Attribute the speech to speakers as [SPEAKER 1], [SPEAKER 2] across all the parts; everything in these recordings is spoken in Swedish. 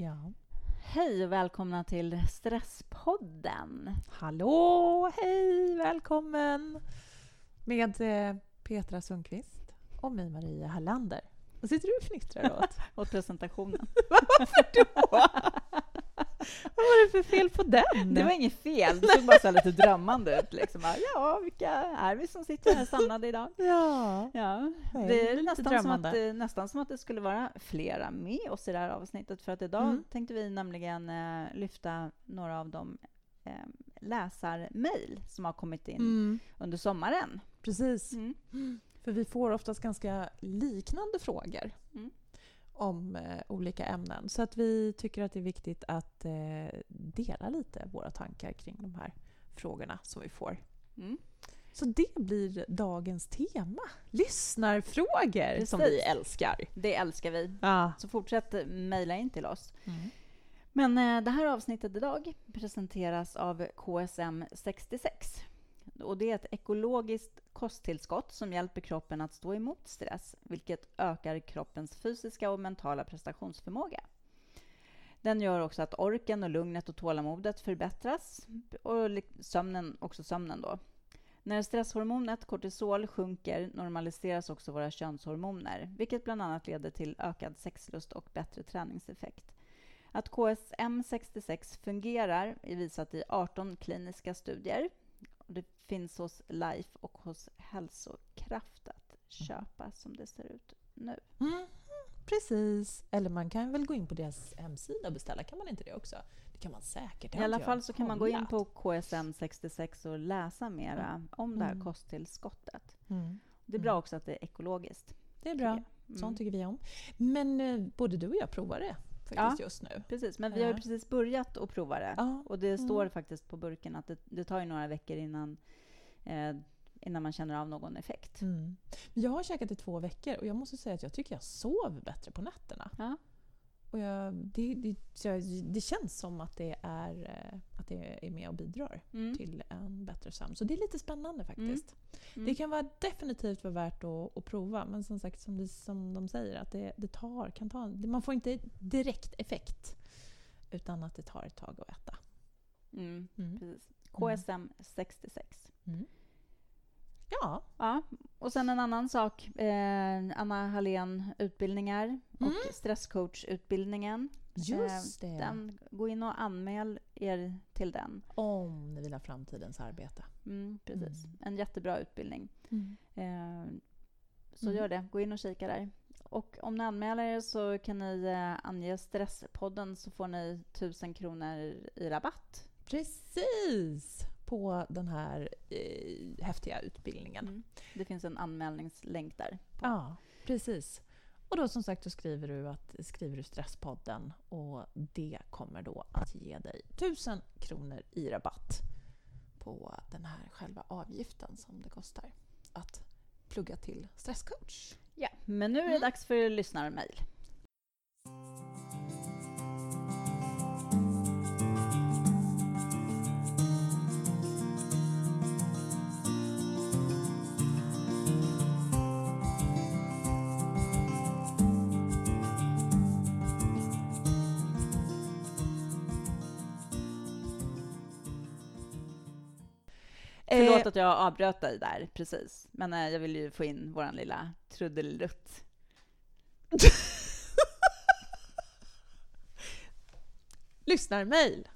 [SPEAKER 1] Ja.
[SPEAKER 2] Hej och välkomna till Stresspodden.
[SPEAKER 1] Hallå, hej, välkommen! Med eh, Petra Sundqvist och mig, Maria Hallander. Vad sitter du och fnittrar åt?
[SPEAKER 2] Åt presentationen.
[SPEAKER 1] Varför då? Vad var det för fel på den?
[SPEAKER 2] Det var inget fel, det såg bara så lite drömmande ut. Liksom. Ja, vilka är vi som sitter här samlade idag?
[SPEAKER 1] Ja.
[SPEAKER 2] Ja, det är nästan som, att, det- nästan som att det skulle vara flera med oss i det här avsnittet. För att idag
[SPEAKER 1] Mm.
[SPEAKER 2] tänkte vi nämligen eh, lyfta några av de eh, läsarmail som har kommit in
[SPEAKER 1] Mm,
[SPEAKER 2] under sommaren.
[SPEAKER 1] precis.
[SPEAKER 2] Mm.
[SPEAKER 1] För vi får oftast ganska liknande frågor
[SPEAKER 2] Mm.
[SPEAKER 1] Om eh, olika ämnen. Så att vi tycker att det är viktigt att eh, dela lite våra tankar kring de här frågorna som vi får.
[SPEAKER 2] Mm.
[SPEAKER 1] Så det blir dagens tema. Lyssnarfrågor
[SPEAKER 2] Precis.
[SPEAKER 1] som vi älskar.
[SPEAKER 2] Det älskar vi.
[SPEAKER 1] Ja.
[SPEAKER 2] Så fortsätt mejla in till oss.
[SPEAKER 1] Mm.
[SPEAKER 2] Men eh, det här avsnittet idag presenteras av KSM 66. Och det är ett ekologiskt kosttillskott som hjälper kroppen att stå emot stress, vilket ökar kroppens fysiska och mentala prestationsförmåga. Den gör också att orken och lugnet och tålamodet förbättras och sömnen, också sömnen då. När stresshormonet kortisol sjunker normaliseras också våra könshormoner, vilket bland annat leder till ökad sexlust och bättre träningseffekt. Att KSM66 fungerar är visat i 18 kliniska studier. Och Det finns hos Life och hos Hälsokraft att köpa som det ser ut nu.
[SPEAKER 1] Mm, precis. Eller man kan väl gå in på deras hemsida och beställa. Kan man inte det också? Det kan man säkert.
[SPEAKER 2] I alla fall så kan man gå in på KSM66 och läsa mera om det här
[SPEAKER 1] Mm.
[SPEAKER 2] kosttillskottet.
[SPEAKER 1] Mm.
[SPEAKER 2] Det är bra
[SPEAKER 1] Mm.
[SPEAKER 2] också att det är ekologiskt.
[SPEAKER 1] Det är bra.
[SPEAKER 2] jag. Mm.
[SPEAKER 1] Sånt tycker vi om. Men eh, både du och jag provar det faktiskt just nu.
[SPEAKER 2] Precis, men vi har ju
[SPEAKER 1] Ja.
[SPEAKER 2] precis börjat att prova det.
[SPEAKER 1] Ja.
[SPEAKER 2] Och det
[SPEAKER 1] Mm.
[SPEAKER 2] står faktiskt på burken att det, det tar ju några veckor innan, eh, innan man känner av någon effekt.
[SPEAKER 1] Mm. Jag har käkat i två veckor och jag måste säga att jag tycker jag sover bättre på nätterna.
[SPEAKER 2] Ja.
[SPEAKER 1] Och jag, det, det, det känns som att det, är, eh, att det är med och bidrar
[SPEAKER 2] Mm.
[SPEAKER 1] till en bättre sömn. Så det är lite spännande faktiskt.
[SPEAKER 2] Mm.
[SPEAKER 1] Det kan vara definitivt vara värt att, att prova. Men som sagt, som, det, som de säger, att det, det tar, kan ta, man får inte direkt effekt. Utan att det tar ett tag att äta.
[SPEAKER 2] Mm.
[SPEAKER 1] Mm.
[SPEAKER 2] Precis. KSM 66.
[SPEAKER 1] Mm. Ja.
[SPEAKER 2] Ja, och sen en annan sak. Eh, Anna Hallén utbildningar och
[SPEAKER 1] Mm.
[SPEAKER 2] stresscoachutbildningen.
[SPEAKER 1] Just
[SPEAKER 2] Eh,
[SPEAKER 1] det.
[SPEAKER 2] Den, gå in och anmäl er till den.
[SPEAKER 1] Om ni vill ha framtidens arbete.
[SPEAKER 2] Mm, precis.
[SPEAKER 1] Mm.
[SPEAKER 2] En jättebra utbildning. Eh, så
[SPEAKER 1] Mm.
[SPEAKER 2] gör det. Gå in och kika där. Och om ni anmäler er så kan ni eh, ange Stresspodden så får ni 1000 kronor i rabatt.
[SPEAKER 1] Precis! På den här eh, häftiga utbildningen.
[SPEAKER 2] Mm. Det finns en anmälningslänk där. På.
[SPEAKER 1] Ja, precis. Och då som sagt så skriver du, att, skriver du Stresspodden och det kommer då att ge dig 1000 kronor i rabatt på den här själva avgiften som det kostar att plugga till stresscoach.
[SPEAKER 2] Ja, men nu är det
[SPEAKER 1] Mm.
[SPEAKER 2] dags för lyssnarmail. Förlåt att jag avbröt dig där, precis. Men eh, jag vill ju få in vår lilla trudelutt.
[SPEAKER 1] Lyssnarmail.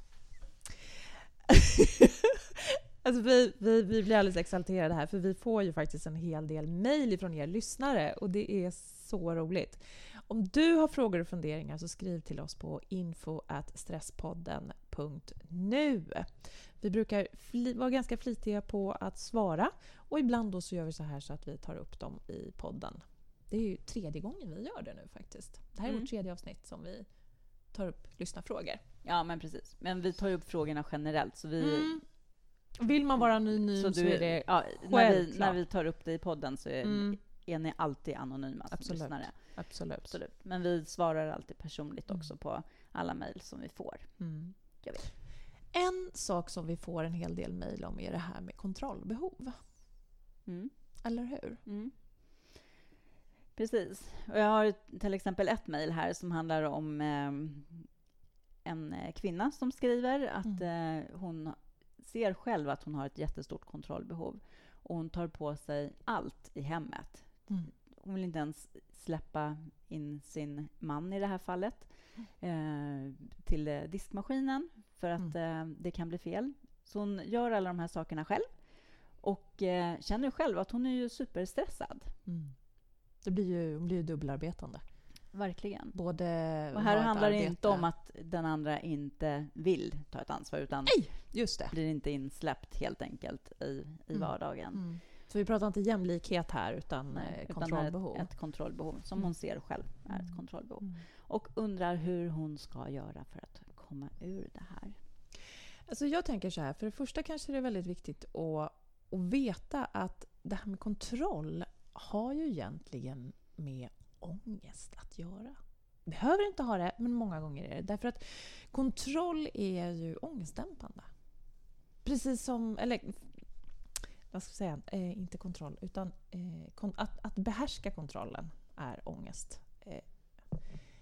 [SPEAKER 1] alltså vi, vi, vi blir alldeles exalterade här för vi får ju faktiskt en hel del mejl från er lyssnare och det är så roligt. Om du har frågor och funderingar så skriv till oss på info.stresspodden.nu. Vi brukar vara ganska flitiga på att svara och ibland då så gör vi så här så att vi tar upp dem i podden. Det är ju tredje gången vi gör det nu faktiskt. Det här är
[SPEAKER 2] Mm.
[SPEAKER 1] vårt tredje avsnitt som vi tar upp lyssnarfrågor.
[SPEAKER 2] Ja, men precis. Men vi tar ju upp frågorna generellt, så vi...
[SPEAKER 1] Mm. Vill man vara anonym så,
[SPEAKER 2] Så
[SPEAKER 1] är det...
[SPEAKER 2] ja, när, vi, när vi tar upp det i podden så är,
[SPEAKER 1] Mm,
[SPEAKER 2] är ni alltid anonyma som
[SPEAKER 1] Absolut.
[SPEAKER 2] lyssnare.
[SPEAKER 1] absolut.
[SPEAKER 2] Absolut. Men vi svarar alltid personligt
[SPEAKER 1] Mm.
[SPEAKER 2] också på alla mejl som vi får.
[SPEAKER 1] Mm.
[SPEAKER 2] Jag vet.
[SPEAKER 1] En sak som vi får en hel del mejl om är det här med kontrollbehov.
[SPEAKER 2] Mm.
[SPEAKER 1] Eller hur?
[SPEAKER 2] Mm. Precis. Och jag har till exempel ett mejl här som handlar om eh, en eh, kvinna som skriver att mm. hon ser själv att hon har ett jättestort kontrollbehov och hon tar på sig allt i hemmet. Mm. Hon vill inte ens släppa in sin man i det här fallet eh, till diskmaskinen för att mm. eh, det kan bli fel. Så hon gör alla de här sakerna själv och eh, känner själv att hon är ju superstressad. Mm.
[SPEAKER 1] Det blir ju, hon blir ju dubbelarbetande.
[SPEAKER 2] Verkligen.
[SPEAKER 1] Både
[SPEAKER 2] och här handlar det inte om att den andra inte vill ta ett ansvar, utan
[SPEAKER 1] Nej, just det.
[SPEAKER 2] blir inte insläppt helt enkelt i, i mm. vardagen. Mm.
[SPEAKER 1] Så vi pratar inte jämlikhet här, utan Nej, eh, kontrollbehov?
[SPEAKER 2] Utan ett, ett kontrollbehov, som mm. hon ser själv är ett mm. kontrollbehov. Och undrar hur hon ska göra för att komma ur det här.
[SPEAKER 1] Alltså jag tänker så här, för det första kanske det är väldigt viktigt att, att veta att det här med kontroll har ju egentligen med ångest att göra. Behöver inte ha det, men många gånger är det. Därför att kontroll är ju ångestdämpande. Precis som, eller vad ska jag säga, eh, inte kontroll, utan eh, kon att, att behärska kontrollen är ångest.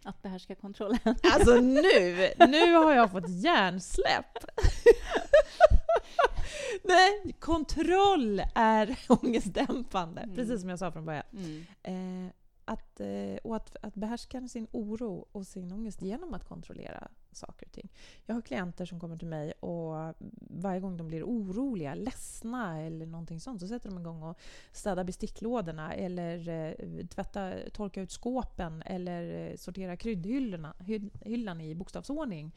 [SPEAKER 1] Eh.
[SPEAKER 2] Att behärska kontrollen?
[SPEAKER 1] Alltså nu! Nu har jag fått hjärnsläpp! Nej, kontroll är ångestdämpande, mm. precis som jag sa från början. Mm. Eh, att, eh, och att, att behärska sin oro och sin ångest genom att kontrollera saker och ting. Jag har klienter som kommer till mig och varje gång de blir oroliga, ledsna eller någonting sånt så sätter de igång och städar besticklådorna eller eh, tvätta, torka ut skåpen eller eh, sortera kryddhyllorna hyllan i bokstavsordning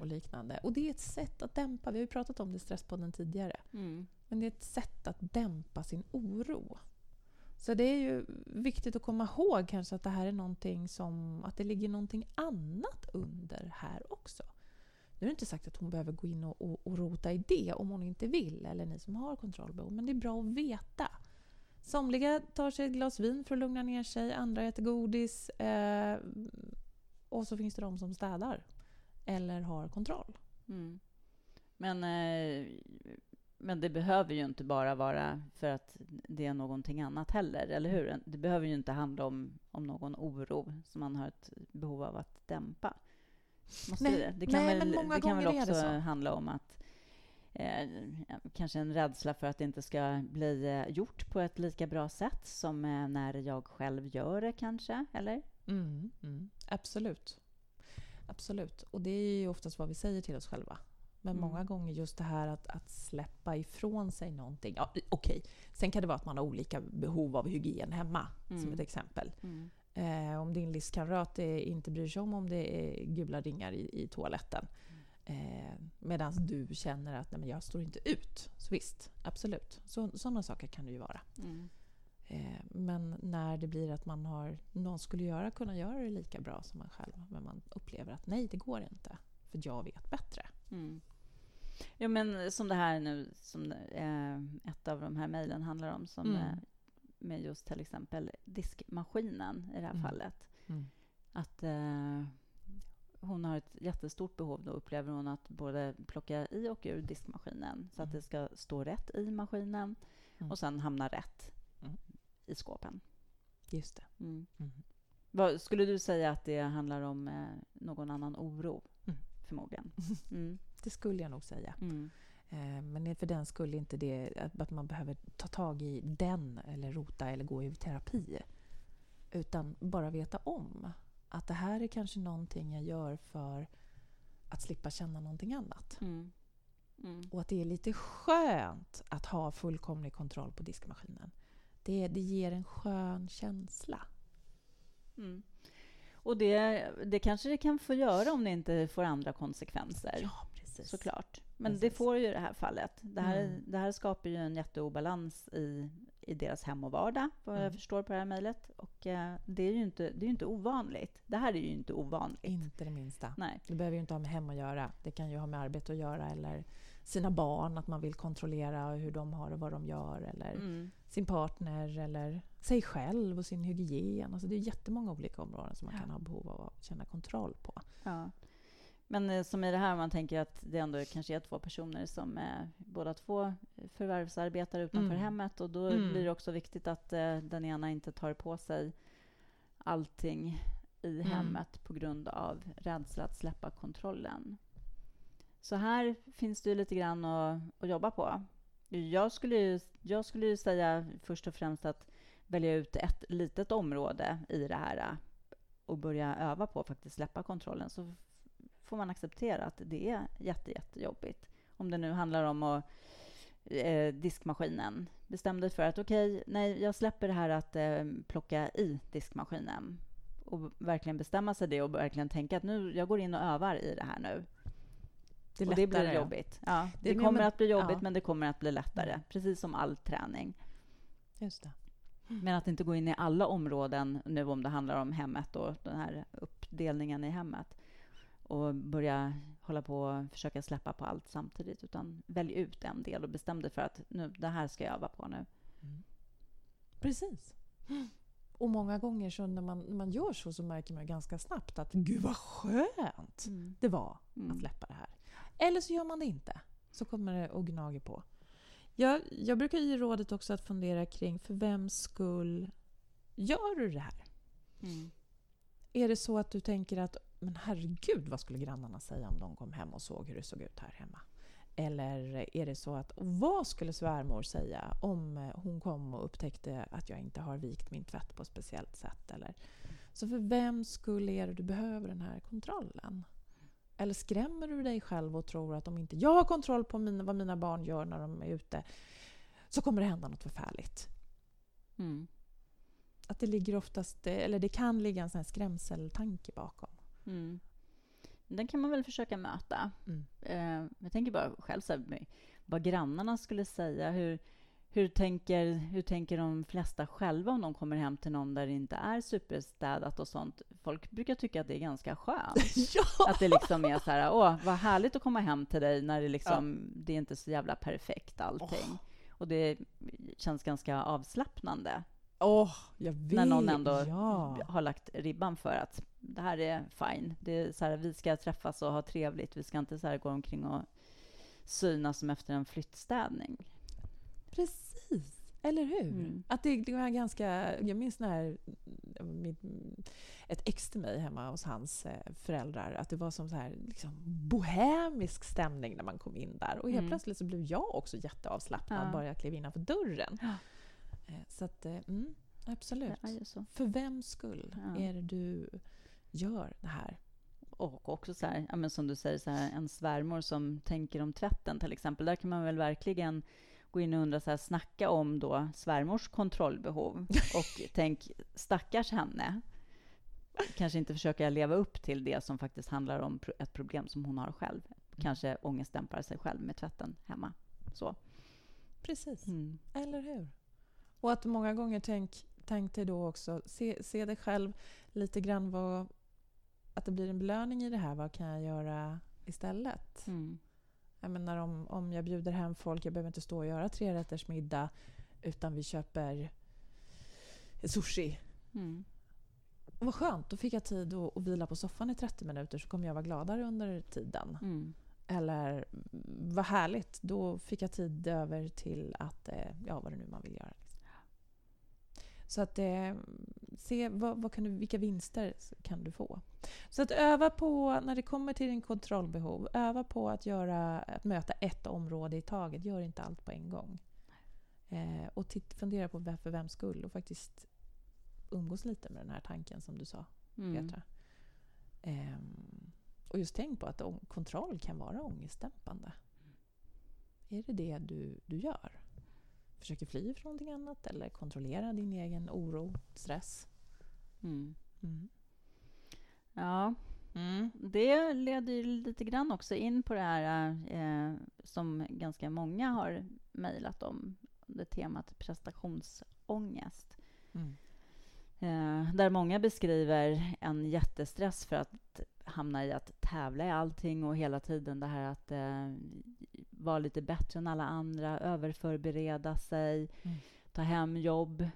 [SPEAKER 1] och liknande. Och det är ett sätt att dämpa, vi har ju pratat om det i Stresspodden tidigare, mm. men det är ett sätt att dämpa sin oro. Så det är ju viktigt att komma ihåg kanske att det här är någonting som, att det ligger någonting annat under här också. Nu är det inte sagt att hon behöver gå in och, och, och rota i det om hon inte vill, eller ni som har kontrollbehov, men det är bra att veta. Somliga tar sig ett glas vin för att lugna ner sig, andra äter godis eh, och så finns det de som städar eller har kontroll. Mm.
[SPEAKER 2] Men eh, men det behöver ju inte bara vara för att det är någonting annat heller, eller hur? Det behöver ju inte handla om, om någon oro som man har ett behov av att dämpa. Måste nej, det? Det kan nej, väl, det kan väl också handla om att eh, kanske en rädsla för att det inte ska bli eh, gjort på ett lika bra sätt som eh, när jag själv gör det, kanske? Eller?
[SPEAKER 1] Mm, mm, absolut. Absolut. Och det är ju oftast vad vi säger till oss själva. Men mm. många gånger just det här att, att släppa ifrån sig någonting. Ja, Okej, okay. sen kan det vara att man har olika behov av hygien hemma, mm. som ett exempel. Mm. Eh, om din livskamrat inte bryr sig om om det är gula ringar i, i toaletten. Eh, Medan du känner att nej, men jag står inte ut. Så visst, absolut. Så, sådana saker kan det ju vara. Mm. Eh, men när det blir att man har, någon skulle göra, kunna göra det lika bra som man själv, men man upplever att nej, det går inte. För jag vet bättre. Mm.
[SPEAKER 2] Ja, men som det här nu, som eh, ett av de här mejlen handlar om, som mm. eh, med just till exempel diskmaskinen i det här mm. fallet. Mm. Att eh, hon har ett jättestort behov, då upplever hon, att både plocka i och ur diskmaskinen så att mm. det ska stå rätt i maskinen mm. och sen hamna rätt mm. i skåpen.
[SPEAKER 1] Just det.
[SPEAKER 2] Vad, skulle du säga att det handlar om eh, någon annan oro? Förmodligen.
[SPEAKER 1] Det skulle jag nog säga. Mm. Eh, men för den skulle inte det att man behöver ta tag i den eller rota eller gå i terapi. Utan bara veta om att det här är kanske någonting jag gör för att slippa känna någonting annat. Mm. Mm. Och att det är lite skönt att ha fullkomlig kontroll på diskmaskinen. Det, det ger en skön känsla.
[SPEAKER 2] Mm. Och det, det kanske det kan få göra om det inte får andra konsekvenser.
[SPEAKER 1] Ja, precis.
[SPEAKER 2] Såklart. Men precis. det får ju i det här fallet. Det här, mm. det här skapar ju en jätteobalans i, i deras hem och vardag, vad mm. jag förstår på det här mejlet. Och eh, det är ju inte, det är inte ovanligt. Det här är ju inte ovanligt.
[SPEAKER 1] Inte det minsta.
[SPEAKER 2] Nej.
[SPEAKER 1] Det behöver ju inte ha med hem att göra. Det kan ju ha med arbete att göra eller sina barn, att man vill kontrollera hur de har och vad de gör. Eller mm. sin partner eller sig själv och sin hygien. Alltså det är jättemånga olika områden som man ja. kan ha behov av att känna kontroll på.
[SPEAKER 2] Ja. Men eh, som i det här, man tänker att det ändå kanske är två personer som är båda två förvärvsarbetar utanför mm. hemmet och då mm. blir det också viktigt att eh, den ena inte tar på sig allting i
[SPEAKER 1] Mm.
[SPEAKER 2] hemmet på grund av rädsla att släppa kontrollen. Så här finns det ju lite grann att, att jobba på. Jag skulle, ju, jag skulle ju säga först och främst att välja ut ett litet område i det här äh, och börja öva på att faktiskt släppa kontrollen. Så får man acceptera att det är jätte, jättejobbigt. Om det nu handlar om att eh, diskmaskinen. Bestäm dig för att okej, nej, jag släpper det här att eh, plocka i diskmaskinen och verkligen bestämma sig det och verkligen tänka att nu, jag går in och övar i det här nu.
[SPEAKER 1] Det
[SPEAKER 2] och det blir jobbigt. Ja,
[SPEAKER 1] Det
[SPEAKER 2] det, kommer
[SPEAKER 1] med-
[SPEAKER 2] att bli jobbigt,
[SPEAKER 1] ja.
[SPEAKER 2] men det kommer att bli lättare. Precis som all träning.
[SPEAKER 1] Just det.
[SPEAKER 2] Men att inte gå in i alla områden nu om det handlar om hemmet och den här uppdelningen i hemmet och börja hålla på och försöka släppa på allt samtidigt, utan välj ut en del och bestäm dig för att nu, det här ska jag öva på nu.
[SPEAKER 1] Precis. Och många gånger så när man, när man gör så så märker man ganska snabbt att gud vad skönt det var
[SPEAKER 2] Mm.
[SPEAKER 1] att släppa det här. Eller så gör man det inte. Så kommer det att gnaga på. Jag, jag brukar ge rådet också att fundera kring för vems skull gör du det här?
[SPEAKER 2] Mm.
[SPEAKER 1] Är det så att du tänker att men herregud vad skulle grannarna säga om de kom hem och såg hur det såg ut här hemma? Eller är det så att vad skulle svärmor säga om eh, hon kom och upptäckte att jag inte har vikt min tvätt på ett speciellt sätt? Eller? Så för vem skull är det du behöver den här kontrollen? Eller skrämmer du dig själv och tror att om inte jag har kontroll på mina, vad mina barn gör när de är ute så kommer det hända något förfärligt?
[SPEAKER 2] Mm.
[SPEAKER 1] Att det ligger oftast, eller det kan ligga en sån skrämseltanke bakom.
[SPEAKER 2] Mm. Den kan man väl försöka möta.
[SPEAKER 1] Mm.
[SPEAKER 2] Eh, jag tänker bara själv så här, vad grannarna skulle säga. Hur, hur, tänker, hur tänker de flesta själva om de kommer hem till någon där det inte är superstädat och sånt? Folk brukar tycka att det är ganska skönt.
[SPEAKER 1] ja!
[SPEAKER 2] Att det liksom är så här, åh, vad härligt att komma hem till dig när det liksom, det är inte så jävla perfekt allting. Och det känns ganska avslappnande
[SPEAKER 1] Åh, jag vet!
[SPEAKER 2] när någon ändå
[SPEAKER 1] Ja.
[SPEAKER 2] har lagt ribban för att det här är fine. Det är så här, vi ska träffas och ha trevligt. Vi ska inte så här gå omkring och synas som efter en flyttstädning.
[SPEAKER 1] Precis! Eller hur?
[SPEAKER 2] Mm.
[SPEAKER 1] Att det, det var ganska... Jag minns när mitt, ett ex till mig hemma hos hans eh, föräldrar, att det var som så här liksom, bohemisk stämning när man kom in där. Och helt
[SPEAKER 2] Mm.
[SPEAKER 1] plötsligt så blev jag också jätteavslappnad
[SPEAKER 2] Ja.
[SPEAKER 1] bara jag klev innanför dörren.
[SPEAKER 2] Ja.
[SPEAKER 1] Eh, Så att, eh, mm, absolut. För vems skull
[SPEAKER 2] Ja.
[SPEAKER 1] är det du gör det här?
[SPEAKER 2] Och också så här, ja, men som du säger, så här, en svärmor som tänker om tvätten till exempel. Där kan man väl verkligen gå in och undra, så här, snacka om då svärmors kontrollbehov. Och tänk, stackars henne. Kanske inte försöka leva upp till det som faktiskt handlar om ett problem som hon har själv. Kanske ångestdämpar sig själv med tvätten hemma. Så.
[SPEAKER 1] Precis.
[SPEAKER 2] Mm.
[SPEAKER 1] Eller hur? Och att många gånger tänk, tänk dig då också, se, se dig själv lite grann vad... Att det blir en belöning i det här. Vad kan jag göra istället?
[SPEAKER 2] Mm.
[SPEAKER 1] Jag menar om, om jag bjuder hem folk, jag behöver inte stå och göra tre rätters middag utan vi köper sushi.
[SPEAKER 2] Mm.
[SPEAKER 1] Vad skönt, då fick jag tid att, att vila på soffan i 30 minuter så kommer jag vara gladare under tiden.
[SPEAKER 2] Mm.
[SPEAKER 1] Eller vad härligt, då fick jag tid över till att, eh, ja vad det nu man vill göra. Så att eh, se vad, vad kan du, vilka vinster kan du få. Så att öva på, när det kommer till din kontrollbehov, öva på att, göra, att möta ett område i taget. Gör inte allt på en gång. Eh, och titt, fundera på vem- för vems skull och faktiskt umgås lite med den här tanken som du sa.
[SPEAKER 2] Mm.
[SPEAKER 1] Petra. Ehm, och just tänk på att kontroll kan vara ångestdämpande. Är det det du, du gör? Försöker fly från någonting annat eller kontrollera din egen oro, stress?
[SPEAKER 2] Mm.
[SPEAKER 1] Mm.
[SPEAKER 2] Ja, det leder ju lite grann också in på det här eh, som ganska många har mejlat om, det temat prestationsångest.
[SPEAKER 1] Mm.
[SPEAKER 2] Eh, där många beskriver en jättestress för att hamna i att tävla i allting och hela tiden det här att eh, vara lite bättre än alla andra, överförbereda sig,
[SPEAKER 1] Mm.
[SPEAKER 2] ta hem jobb,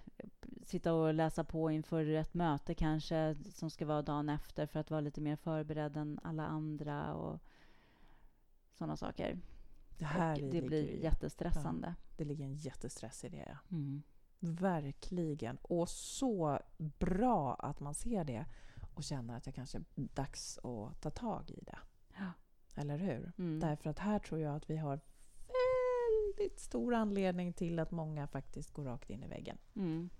[SPEAKER 2] sitta och läsa på inför ett möte kanske som ska vara dagen efter för att vara lite mer förberedd än alla andra och sådana saker.
[SPEAKER 1] Det här
[SPEAKER 2] det blir
[SPEAKER 1] ju-
[SPEAKER 2] jättestressande.
[SPEAKER 1] Det ligger en jättestress i det. Ja.
[SPEAKER 2] Mm.
[SPEAKER 1] Verkligen. Och så bra att man ser det. och känner att jag kanske är dags att ta tag i det. Eller hur?
[SPEAKER 2] Mm.
[SPEAKER 1] Därför att här tror jag att vi har väldigt stor anledning till att många faktiskt går rakt in i väggen.
[SPEAKER 2] Mm.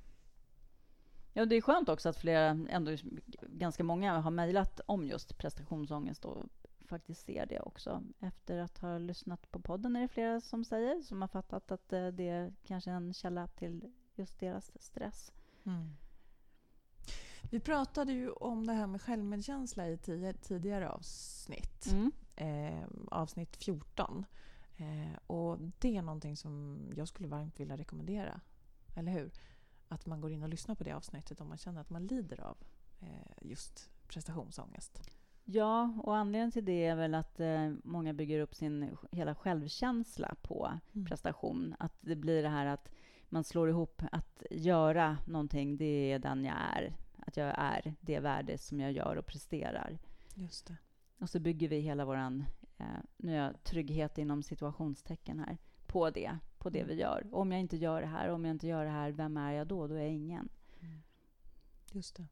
[SPEAKER 2] Ja, det är skönt också att flera, ändå ganska många, har mejlat om just prestationsångest och faktiskt ser det också. Efter att ha lyssnat på podden är det flera som säger, som har fattat att eh, det kanske är en källa till just deras stress.
[SPEAKER 1] Vi pratade ju om det här med självmedkänsla i tidigare avsnitt.
[SPEAKER 2] Mm.
[SPEAKER 1] Eh, avsnitt 14. Eh, och det är någonting som jag skulle varmt vilja rekommendera. Eller hur? Att man går in och lyssnar på det avsnittet om man känner att man lider av eh, just prestationsångest.
[SPEAKER 2] Ja, och anledningen till det är väl att eh, många bygger upp sin hela självkänsla på
[SPEAKER 1] Mm.
[SPEAKER 2] prestation. Att det blir det här att man slår ihop att göra någonting, det är den jag är. Att jag är det värde som jag gör och presterar.
[SPEAKER 1] Just det.
[SPEAKER 2] Och så bygger vi hela vår eh, nu är jag trygghet inom situationstecken här, på det, på det
[SPEAKER 1] Mm.
[SPEAKER 2] vi gör. Om jag inte gör det här, om jag inte gör det här, vem är jag då? Då är jag ingen.
[SPEAKER 1] Just det.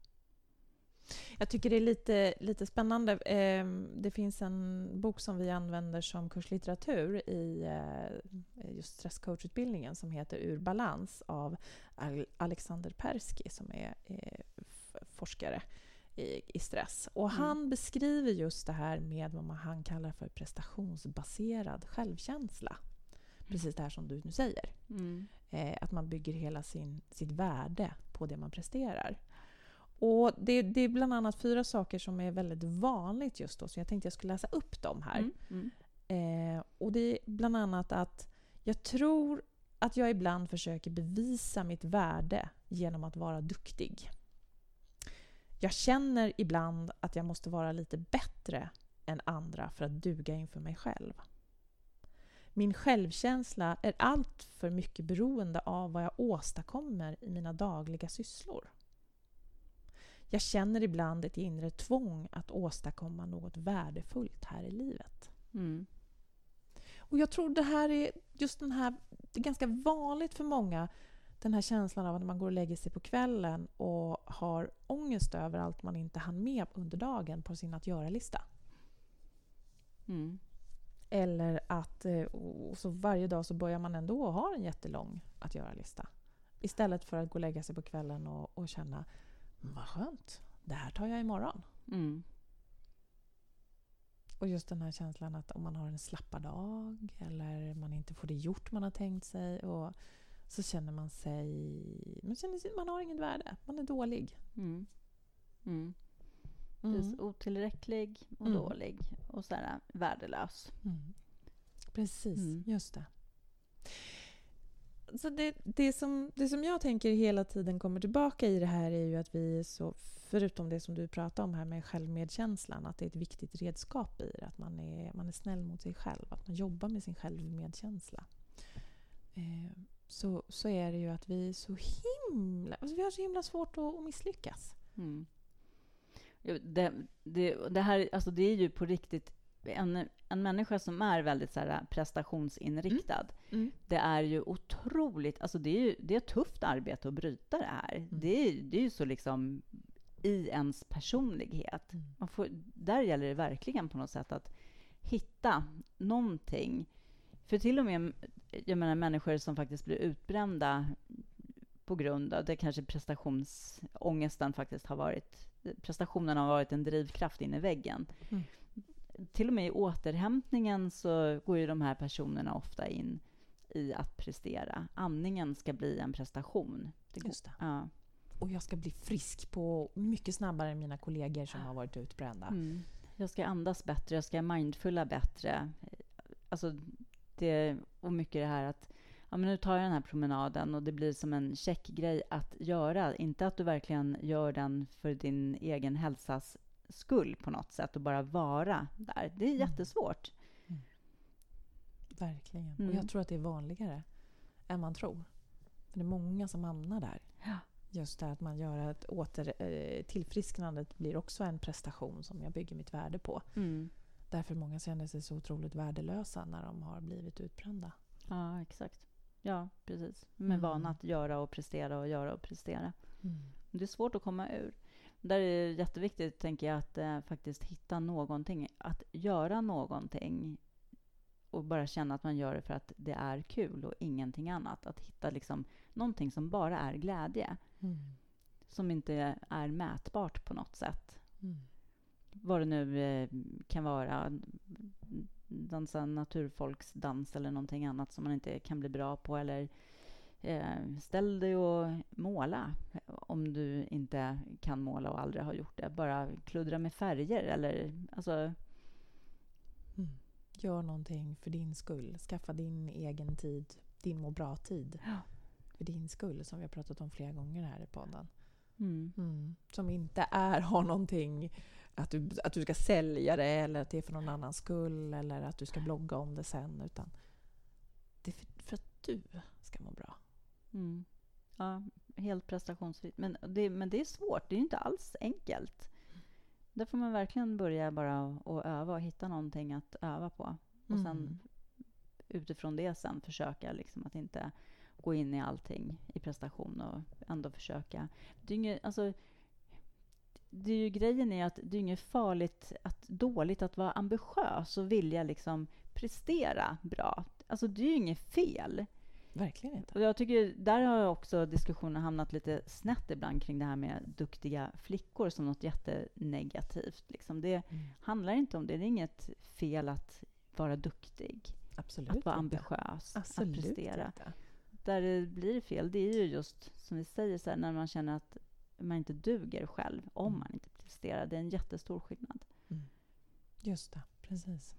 [SPEAKER 1] Jag tycker det är lite, lite spännande. Eh, Det finns en bok som vi använder som kurslitteratur i eh, just stresscoachutbildningen som heter Ur balans av Al- Alexander Persky som är eh, forskare i, i stress. Och
[SPEAKER 2] Mm.
[SPEAKER 1] han beskriver just det här med vad man, han kallar för prestationsbaserad självkänsla. Precis det här som du nu säger.
[SPEAKER 2] Mm.
[SPEAKER 1] Eh, att man bygger hela sin, sitt värde på det man presterar. Och det, det är bland annat fyra saker som är väldigt vanligt just då, så jag tänkte jag skulle läsa upp dem här.
[SPEAKER 2] Mm. Mm.
[SPEAKER 1] Eh, och det är bland annat att jag tror att jag ibland försöker bevisa mitt värde genom att vara duktig. Jag känner ibland att jag måste vara lite bättre än andra för att duga inför mig själv. Min självkänsla är allt för mycket beroende av vad jag åstadkommer i mina dagliga sysslor. Jag känner ibland ett inre tvång att åstadkomma något värdefullt här i livet.
[SPEAKER 2] Mm.
[SPEAKER 1] Och jag tror det här är just den här, det är ganska vanligt för många, den här känslan av att man går och lägger sig på kvällen och har ångest över allt man inte hann med under dagen på sin att göra-lista.
[SPEAKER 2] Mm.
[SPEAKER 1] Eller att eh, och så varje dag så börjar man ändå ha en jättelång att göra-lista. Istället för att gå och lägga sig på kvällen och, och känna "Mm, vad skönt, det här tar jag imorgon.
[SPEAKER 2] Mm.
[SPEAKER 1] Och just den här känslan att om man har en slappa dag eller man inte får det gjort man har tänkt sig och så känner man sig... Man känner sig man har inget värde. Man är dålig.
[SPEAKER 2] Mm. Mm.
[SPEAKER 1] Mm.
[SPEAKER 2] Precis, Otillräcklig och
[SPEAKER 1] Mm.
[SPEAKER 2] dålig och så här, värdelös.
[SPEAKER 1] Mm. Precis,
[SPEAKER 2] Mm.
[SPEAKER 1] just det. Så det, det, som, det som jag tänker hela tiden kommer tillbaka i det här är ju att vi är så, förutom det som du pratade om här med självmedkänslan, att det är ett viktigt redskap i det. Att man är, man är snäll mot sig själv, att man jobbar med sin självmedkänsla. Eh, så, så är det ju att vi är så himla, alltså vi har så himla svårt att, att misslyckas.
[SPEAKER 2] Mm. Det, det, det, här, alltså det är ju på riktigt en, en människa som är väldigt så här, prestationsinriktad. Det är ju otroligt, alltså det är ju det är ett tufft arbete att bryta det här. Det, är, det är ju så liksom i ens personlighet.
[SPEAKER 1] Mm.
[SPEAKER 2] Får, där gäller det verkligen på något sätt att hitta någonting. För till och med jag menar, människor som faktiskt blir utbrända på grund av det kanske prestationsångesten faktiskt har varit prestationen har varit en drivkraft in i väggen.
[SPEAKER 1] Mm.
[SPEAKER 2] Till och med i återhämtningen så går ju de här personerna ofta in i att prestera. Andningen ska bli en prestation. Det
[SPEAKER 1] Just det.
[SPEAKER 2] Ja.
[SPEAKER 1] Och jag ska bli frisk på mycket snabbare än mina kollegor som har varit utbrända.
[SPEAKER 2] Mm. Jag ska andas bättre, jag ska mindfulla bättre. Alltså det, och mycket det här att ja, men nu tar jag den här promenaden och det blir som en checkgrej att göra. Inte att du verkligen gör den för din egen hälsas skull på något sätt och bara vara där. Det är
[SPEAKER 1] Mm.
[SPEAKER 2] jättesvårt.
[SPEAKER 1] Verkligen.
[SPEAKER 2] Mm.
[SPEAKER 1] Och jag tror att det är vanligare än man tror. För det är många som hamnar där.
[SPEAKER 2] Ja.
[SPEAKER 1] Just det att man gör ett åter... Eh, tillfrisknandet blir också en prestation som jag bygger mitt värde på.
[SPEAKER 2] Mm.
[SPEAKER 1] Därför många känner sig så otroligt värdelösa när de har blivit utbrända.
[SPEAKER 2] Ja, exakt. Ja, precis. Med
[SPEAKER 1] Mm.
[SPEAKER 2] vana att göra och prestera och göra och prestera. Det är svårt att komma ur. Där är det jätteviktigt, tänker jag, att eh, faktiskt hitta någonting. Att göra någonting och bara känna att man gör det för att det är kul och ingenting annat. Att hitta liksom någonting som bara är glädje.
[SPEAKER 1] Mm.
[SPEAKER 2] Som inte är mätbart på något sätt.
[SPEAKER 1] Mm.
[SPEAKER 2] Vad det nu eh, kan vara. Dansa naturfolksdans eller någonting annat som man inte kan bli bra på. Eller eh, ställ dig och måla om du inte kan måla och aldrig har gjort det. Bara kluddra med färger eller alltså...
[SPEAKER 1] Mm. Gör någonting för din skull. Skaffa din egen tid, din må bra-tid.
[SPEAKER 2] Ja.
[SPEAKER 1] För din skull, som vi har pratat om flera gånger här i podden.
[SPEAKER 2] Mm.
[SPEAKER 1] Mm. Som inte är, har någonting att du, att du ska sälja det eller att det är för någon annans skull eller att du ska blogga om det sen. Utan det är för, för att du ska må bra.
[SPEAKER 2] Mm. Ja, helt prestationsfritt. Men det, men det är svårt. Det är inte alls enkelt. Där får man verkligen börja bara och öva och hitta någonting att öva på. Och sen
[SPEAKER 1] Mm.
[SPEAKER 2] utifrån det sen försöka liksom att inte gå in i allting i prestation och ändå försöka. Det är, inget, alltså, det är ju grejen är att det är inget farligt, att, dåligt att vara ambitiös och vilja liksom prestera bra. Alltså det är ju inget fel.
[SPEAKER 1] Verkligen inte.
[SPEAKER 2] Och jag tycker, där har också diskussionen hamnat lite snett ibland kring det här med duktiga flickor som något jättenegativt. Liksom. Det
[SPEAKER 1] Mm.
[SPEAKER 2] handlar inte om det. Det är inget fel att vara duktig,
[SPEAKER 1] Absolut
[SPEAKER 2] att vara
[SPEAKER 1] inte.
[SPEAKER 2] ambitiös,
[SPEAKER 1] Absolut
[SPEAKER 2] att prestera.
[SPEAKER 1] inte.
[SPEAKER 2] Där det blir fel, det är ju just som vi säger, så här, när man känner att man inte duger själv, om
[SPEAKER 1] Mm.
[SPEAKER 2] man inte presterar. Det är en jättestor skillnad.
[SPEAKER 1] Just det, precis.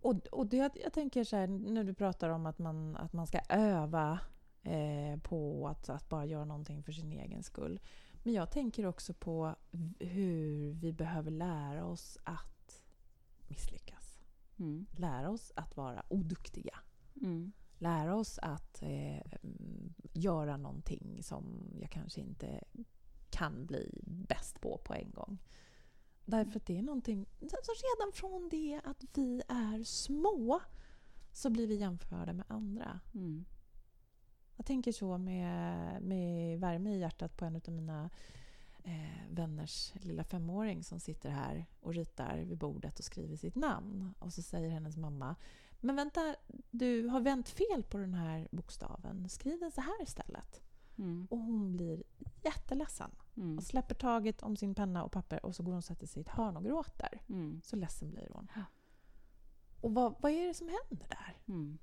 [SPEAKER 1] Och, och det, jag, tänker så här, när du pratar om att man, att man ska öva eh, på att, att bara göra någonting för sin egen skull. Men jag tänker också på hur vi behöver lära oss att misslyckas.
[SPEAKER 2] Mm.
[SPEAKER 1] Lära oss att vara oduktiga.
[SPEAKER 2] Mm.
[SPEAKER 1] Lära oss att eh, göra någonting som jag kanske inte kan bli bäst på på en gång. Därför att det är någonting... Alltså redan från det att vi är små så blir vi jämförda med andra.
[SPEAKER 2] Mm.
[SPEAKER 1] Jag tänker så med, med värme i hjärtat på en av mina eh, vänners lilla femåring som sitter här och ritar vid bordet och skriver sitt namn. Och så säger hennes mamma Men vänta, du har vänt fel på den här bokstaven. Skriv den så här istället.
[SPEAKER 2] Mm.
[SPEAKER 1] Och hon blir jätteledsen
[SPEAKER 2] Mm.
[SPEAKER 1] och släpper taget om sin penna och papper och så går hon och sätter sig i ett hörn och gråter.
[SPEAKER 2] Mm.
[SPEAKER 1] Så ledsen blir hon.
[SPEAKER 2] Ja.
[SPEAKER 1] Och vad, vad är det som händer där?
[SPEAKER 2] Mm.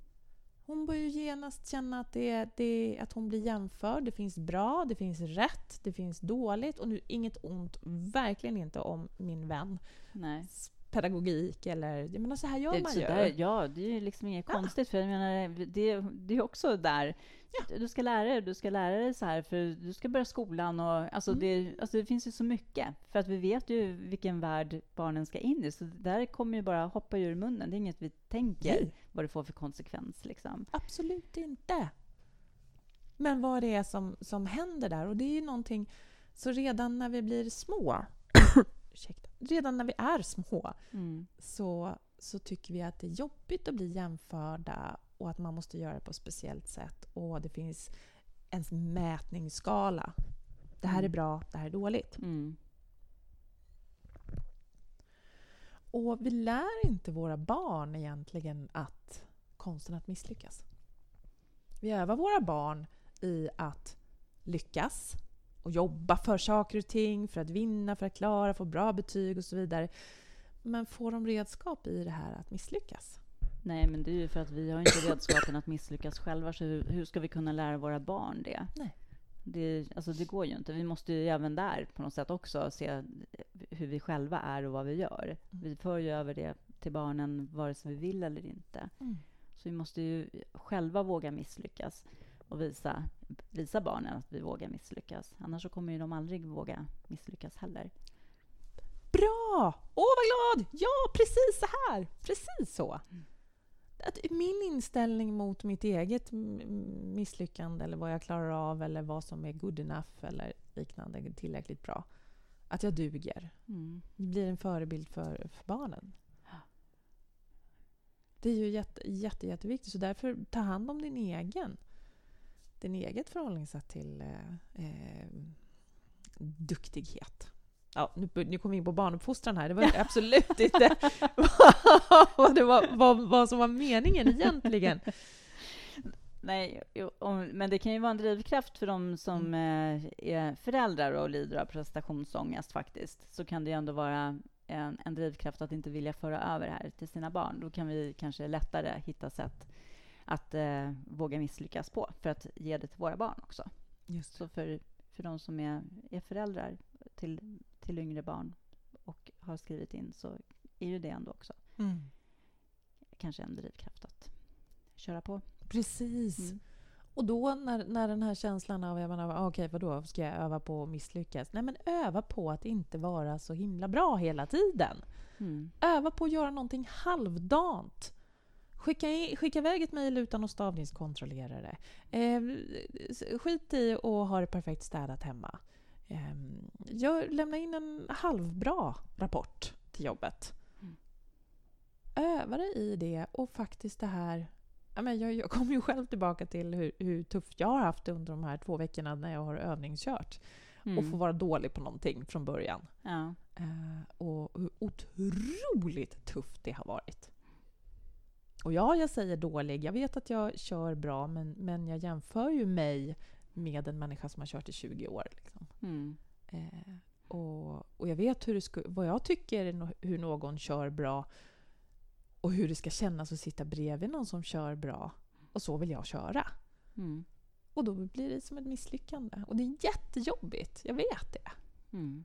[SPEAKER 1] Hon börjar ju genast känna att, det, det, att hon blir jämförd. Det finns bra, det finns rätt, det finns dåligt. Och nu inget ont, verkligen inte om min vän
[SPEAKER 2] Nej.
[SPEAKER 1] Pedagogik eller... Jag menar, så här gör
[SPEAKER 2] Det,
[SPEAKER 1] man ju.
[SPEAKER 2] ja, det är ju liksom inget
[SPEAKER 1] Ja.
[SPEAKER 2] konstigt. För jag menar, det, det är också där. Du ska lära dig, du ska lära dig så här, för du ska börja skolan. Och, alltså,
[SPEAKER 1] Mm.
[SPEAKER 2] det, alltså, det finns ju så mycket. För att vi vet ju vilken värld barnen ska in i. Så där kommer ju bara hoppa ur munnen. Det är inget vi tänker
[SPEAKER 1] Nej.
[SPEAKER 2] vad det får för konsekvens. Liksom.
[SPEAKER 1] Absolut inte. Men vad det är som, som händer där. Och det är ju någonting... Så redan när vi blir små... ursäkta, redan när vi är små
[SPEAKER 2] Mm.
[SPEAKER 1] så, så tycker vi att det är jobbigt att bli jämförda och att man måste göra det på ett speciellt sätt. Och det finns en mätningsskala. Det här är
[SPEAKER 2] Mm.
[SPEAKER 1] bra, det här är dåligt.
[SPEAKER 2] Mm.
[SPEAKER 1] Och vi lär inte våra barn egentligen att konsten att misslyckas. Vi övar våra barn i att lyckas och jobba för saker och ting, för att vinna, för att klara, få bra betyg och så vidare. Men får de redskap i det här att misslyckas?
[SPEAKER 2] Nej, men det är ju för att vi har inte redskapen att misslyckas själva. Så hur, hur ska vi kunna lära våra barn det?
[SPEAKER 1] Nej.
[SPEAKER 2] Det, alltså det går ju inte. Vi måste ju även där på något sätt också se hur vi själva är och vad vi gör.
[SPEAKER 1] Mm.
[SPEAKER 2] Vi för ju över det till barnen vare sig vi vill eller inte.
[SPEAKER 1] Mm.
[SPEAKER 2] Så vi måste ju själva våga misslyckas och visa, visa barnen att vi vågar misslyckas. Annars så kommer ju de aldrig våga misslyckas heller.
[SPEAKER 1] Bra! Åh, vad glad! Ja, precis så här! Precis så. Att min inställning mot mitt eget misslyckande eller vad jag klarar av eller vad som är good enough eller liknande tillräckligt bra. Att jag duger.
[SPEAKER 2] Mm.
[SPEAKER 1] Det blir en förebild för, för barnen. Det är ju jätte, jätte, jätteviktigt. Så därför, ta hand om din egen. Din eget förhållningssätt till, eh, eh, duktighet. Ja, nu, nu kom vi in på barnuppfostran här. Det var absolut inte vad, det var, vad, vad som var meningen egentligen.
[SPEAKER 2] Nej, men det kan ju vara en drivkraft för de som mm. Eh, är föräldrar och lider av prestationsångest faktiskt. Så kan det ändå vara en, en drivkraft att inte vilja föra över det här till sina barn. Då kan vi kanske lättare hitta sätt att eh, våga misslyckas på för att ge det till våra barn också. Just. Så för, för de som är, är föräldrar till, till yngre barn och har skrivit in så är ju det ändå också mm. kanske en drivkraft att köra på.
[SPEAKER 1] Precis. Mm. Och då när, när den här känslan av, jag menar, okej, okay, vadå, ska jag öva på att misslyckas? Nej, men öva på att inte vara så himla bra hela tiden. Mm. Öva på att göra någonting halvdant. Skicka, i, skicka iväg ett mejl utan att stavningskontrollera det. Eh, skit i att ha det perfekt städat hemma. Eh, gör, lämna in en halvbra rapport till jobbet. Mm. Öva dig i det och faktiskt det här jag, jag kommer ju själv tillbaka till hur, hur, tufft jag har haft det under de här två veckorna när jag har övningskört. Mm. Och få vara dålig på någonting från början. Ja. Uh, och hur otroligt tufft det har varit. Och ja, jag säger dålig. Jag vet att jag kör bra, men, men jag jämför ju mig med en människa som har kört i 20 år. Liksom. Mm. Uh, och, och jag vet hur det sku, vad jag tycker hur någon kör bra och hur det ska kännas att sitta bredvid någon som kör bra. Och så vill jag köra. Mm. Och då blir det som ett misslyckande. Och det är jättejobbigt, jag vet det. Mm.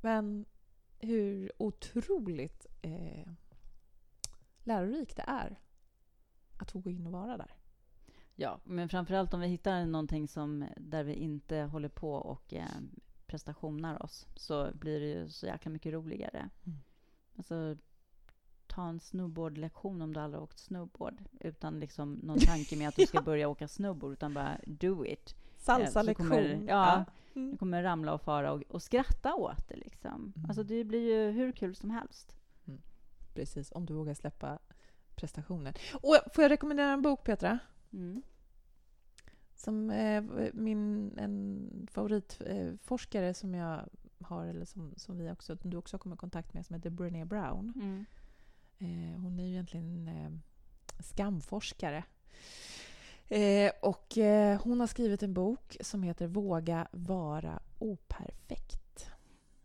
[SPEAKER 1] Men hur otroligt eh, lärorikt det är att få gå in och vara där.
[SPEAKER 2] Ja, men framförallt om vi hittar någonting som, där vi inte håller på och eh, prestationar oss så blir det ju så jäkla mycket roligare. Mm. Alltså, ta en snowboardlektion om du aldrig har åkt snowboard utan liksom någon tanke med att du ska börja åka snowboard, utan bara do it.
[SPEAKER 1] Salsa-lektion.
[SPEAKER 2] Ja, mm. du kommer ramla och fara och, och skratta åt det. Liksom. Mm. Alltså, det blir ju hur kul som helst.
[SPEAKER 1] Precis, om du vågar släppa prestationen. Och får jag rekommendera en bok, Petra? Mm. Som eh, min en favoritforskare som jag har, eller som, som vi också, du också kommit i kontakt med, som heter Brené Brown. Mm. Eh, hon är ju egentligen eh, skamforskare. Eh, och eh, hon har skrivit en bok som heter Våga vara operfekt.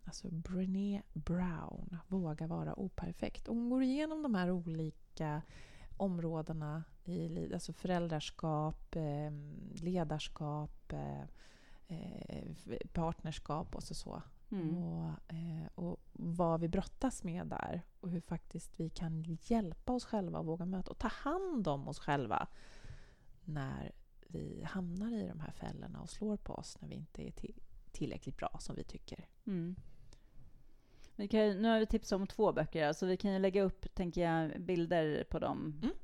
[SPEAKER 1] Alltså Brené Brown, Våga vara operfekt. Och hon går igenom de här olika områdena i alltså föräldraskap, eh, ledarskap, eh, partnerskap och så. så Mm. Och, eh, och vad vi brottas med där och hur faktiskt vi kan hjälpa oss själva och våga möta och ta hand om oss själva när vi hamnar i de här fällorna och slår på oss när vi inte är till, tillräckligt bra som vi tycker. Mm.
[SPEAKER 2] Vi kan, nu har vi tipsat om två böcker, så vi kan ju lägga upp tänker jag, bilder på dem. Mm.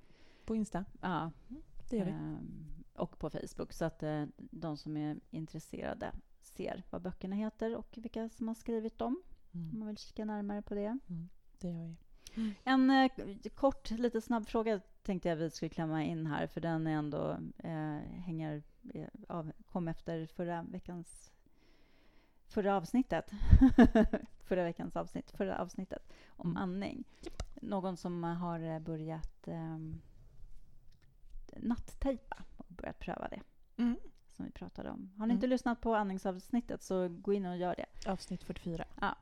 [SPEAKER 1] På Insta.
[SPEAKER 2] Ja, mm, det gör vi. Ehm, och på Facebook, så att eh, de som är intresserade ser vad böckerna heter och vilka som har skrivit dem. Mm. Om man vill kika närmare på det. Mm,
[SPEAKER 1] det gör vi.
[SPEAKER 2] En eh, kort, lite snabb fråga tänkte jag vi skulle klämma in här, för den är ändå eh, hänger eh, av, kom efter förra veckans förra avsnittet. förra veckans avsnitt, förra avsnittet om andning. Någon som har eh, börjat eh, nattejpa och börjat pröva det. Mm som vi pratade om. Har ni mm. inte lyssnat på andningsavsnittet så gå in och gör det.
[SPEAKER 1] Avsnitt 44.
[SPEAKER 2] Ja.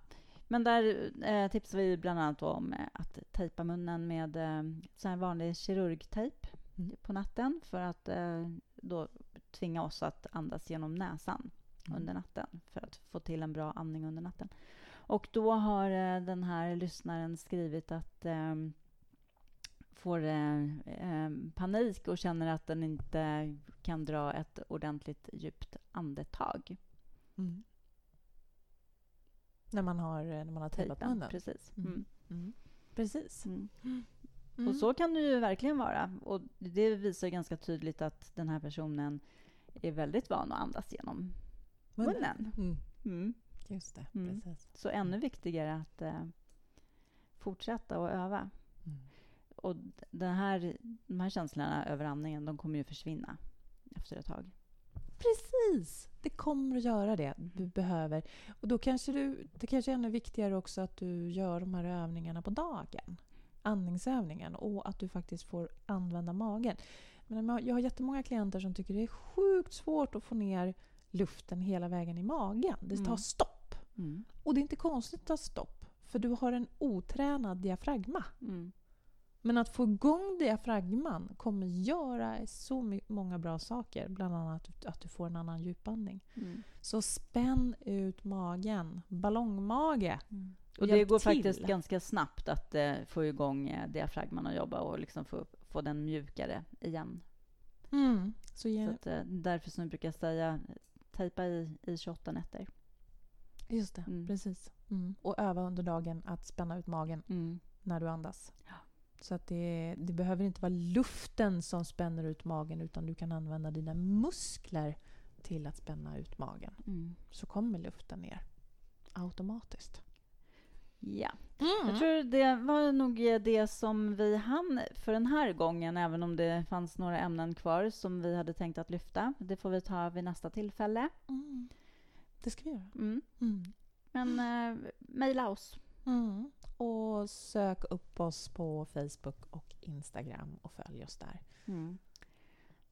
[SPEAKER 2] Men där eh, tipsar vi bland annat om eh, att tejpa munnen med eh, så här vanlig kirurgtejp mm. på natten för att eh, då tvinga oss att andas genom näsan mm. under natten för att få till en bra andning under natten. Och då har eh, den här lyssnaren skrivit att eh, får eh, eh, panik och känner att den inte kan dra ett ordentligt djupt andetag. Mm.
[SPEAKER 1] När man har, eh, när man har tejpat munnen?
[SPEAKER 2] Precis. Mm. mm.
[SPEAKER 1] Mm. Precis. Mm.
[SPEAKER 2] Mm. Och så kan det ju verkligen vara. Och det visar ganska tydligt att den här personen är väldigt van att andas genom munnen.
[SPEAKER 1] Munnen. Just det, precis.
[SPEAKER 2] Så ännu viktigare att eh, fortsätta och öva och den här, de här känslorna över andningen, de kommer ju försvinna efter ett tag.
[SPEAKER 1] precis! Det kommer att göra det. Du behöver. Och då kanske du, det kanske är ännu viktigare också att du gör de här övningarna på dagen. Andningsövningen och att du faktiskt får använda magen. Men jag har jättemånga klienter som tycker det är sjukt svårt att få ner luften hela vägen i magen. Det tar
[SPEAKER 2] Mm.
[SPEAKER 1] stopp.
[SPEAKER 2] Mm.
[SPEAKER 1] Och det är inte konstigt att ta stopp, för du har en otränad diafragma.
[SPEAKER 2] Mm.
[SPEAKER 1] Men att få igång diafragman kommer göra så många bra saker. Bland annat att du får en annan djupandning.
[SPEAKER 2] Mm.
[SPEAKER 1] Så spänn ut magen. Ballongmage.
[SPEAKER 2] Och det går
[SPEAKER 1] till.
[SPEAKER 2] faktiskt ganska snabbt att eh, få igång eh, diafragman att jobba och liksom få, få den mjukare igen.
[SPEAKER 1] Mm. Så ge,
[SPEAKER 2] Så att, eh, därför som vi brukar säga, tejpa i, i 28 nätter.
[SPEAKER 1] just det,
[SPEAKER 2] Mm.
[SPEAKER 1] precis. Mm. Och öva under dagen att spänna ut magen
[SPEAKER 2] Mm.
[SPEAKER 1] när du andas.
[SPEAKER 2] Ja.
[SPEAKER 1] Så att det, det behöver inte vara luften som spänner ut magen utan du kan använda dina muskler till att spänna ut magen.
[SPEAKER 2] Mm.
[SPEAKER 1] Så kommer luften ner automatiskt.
[SPEAKER 2] Ja,
[SPEAKER 1] Mm.
[SPEAKER 2] jag tror det var nog det som vi hann för den här gången, även om det fanns några ämnen kvar som vi hade tänkt att lyfta. Det får vi ta vid nästa tillfälle.
[SPEAKER 1] Mm. Det ska vi göra.
[SPEAKER 2] Mm.
[SPEAKER 1] Mm.
[SPEAKER 2] Men eh, mejla oss.
[SPEAKER 1] Mm. Och sök upp oss på Facebook och Instagram och följ oss där.
[SPEAKER 2] Mm.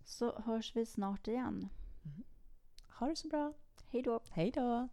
[SPEAKER 2] Så hörs vi snart igen.
[SPEAKER 1] Ha det så bra.
[SPEAKER 2] Hej då!
[SPEAKER 1] Hej då!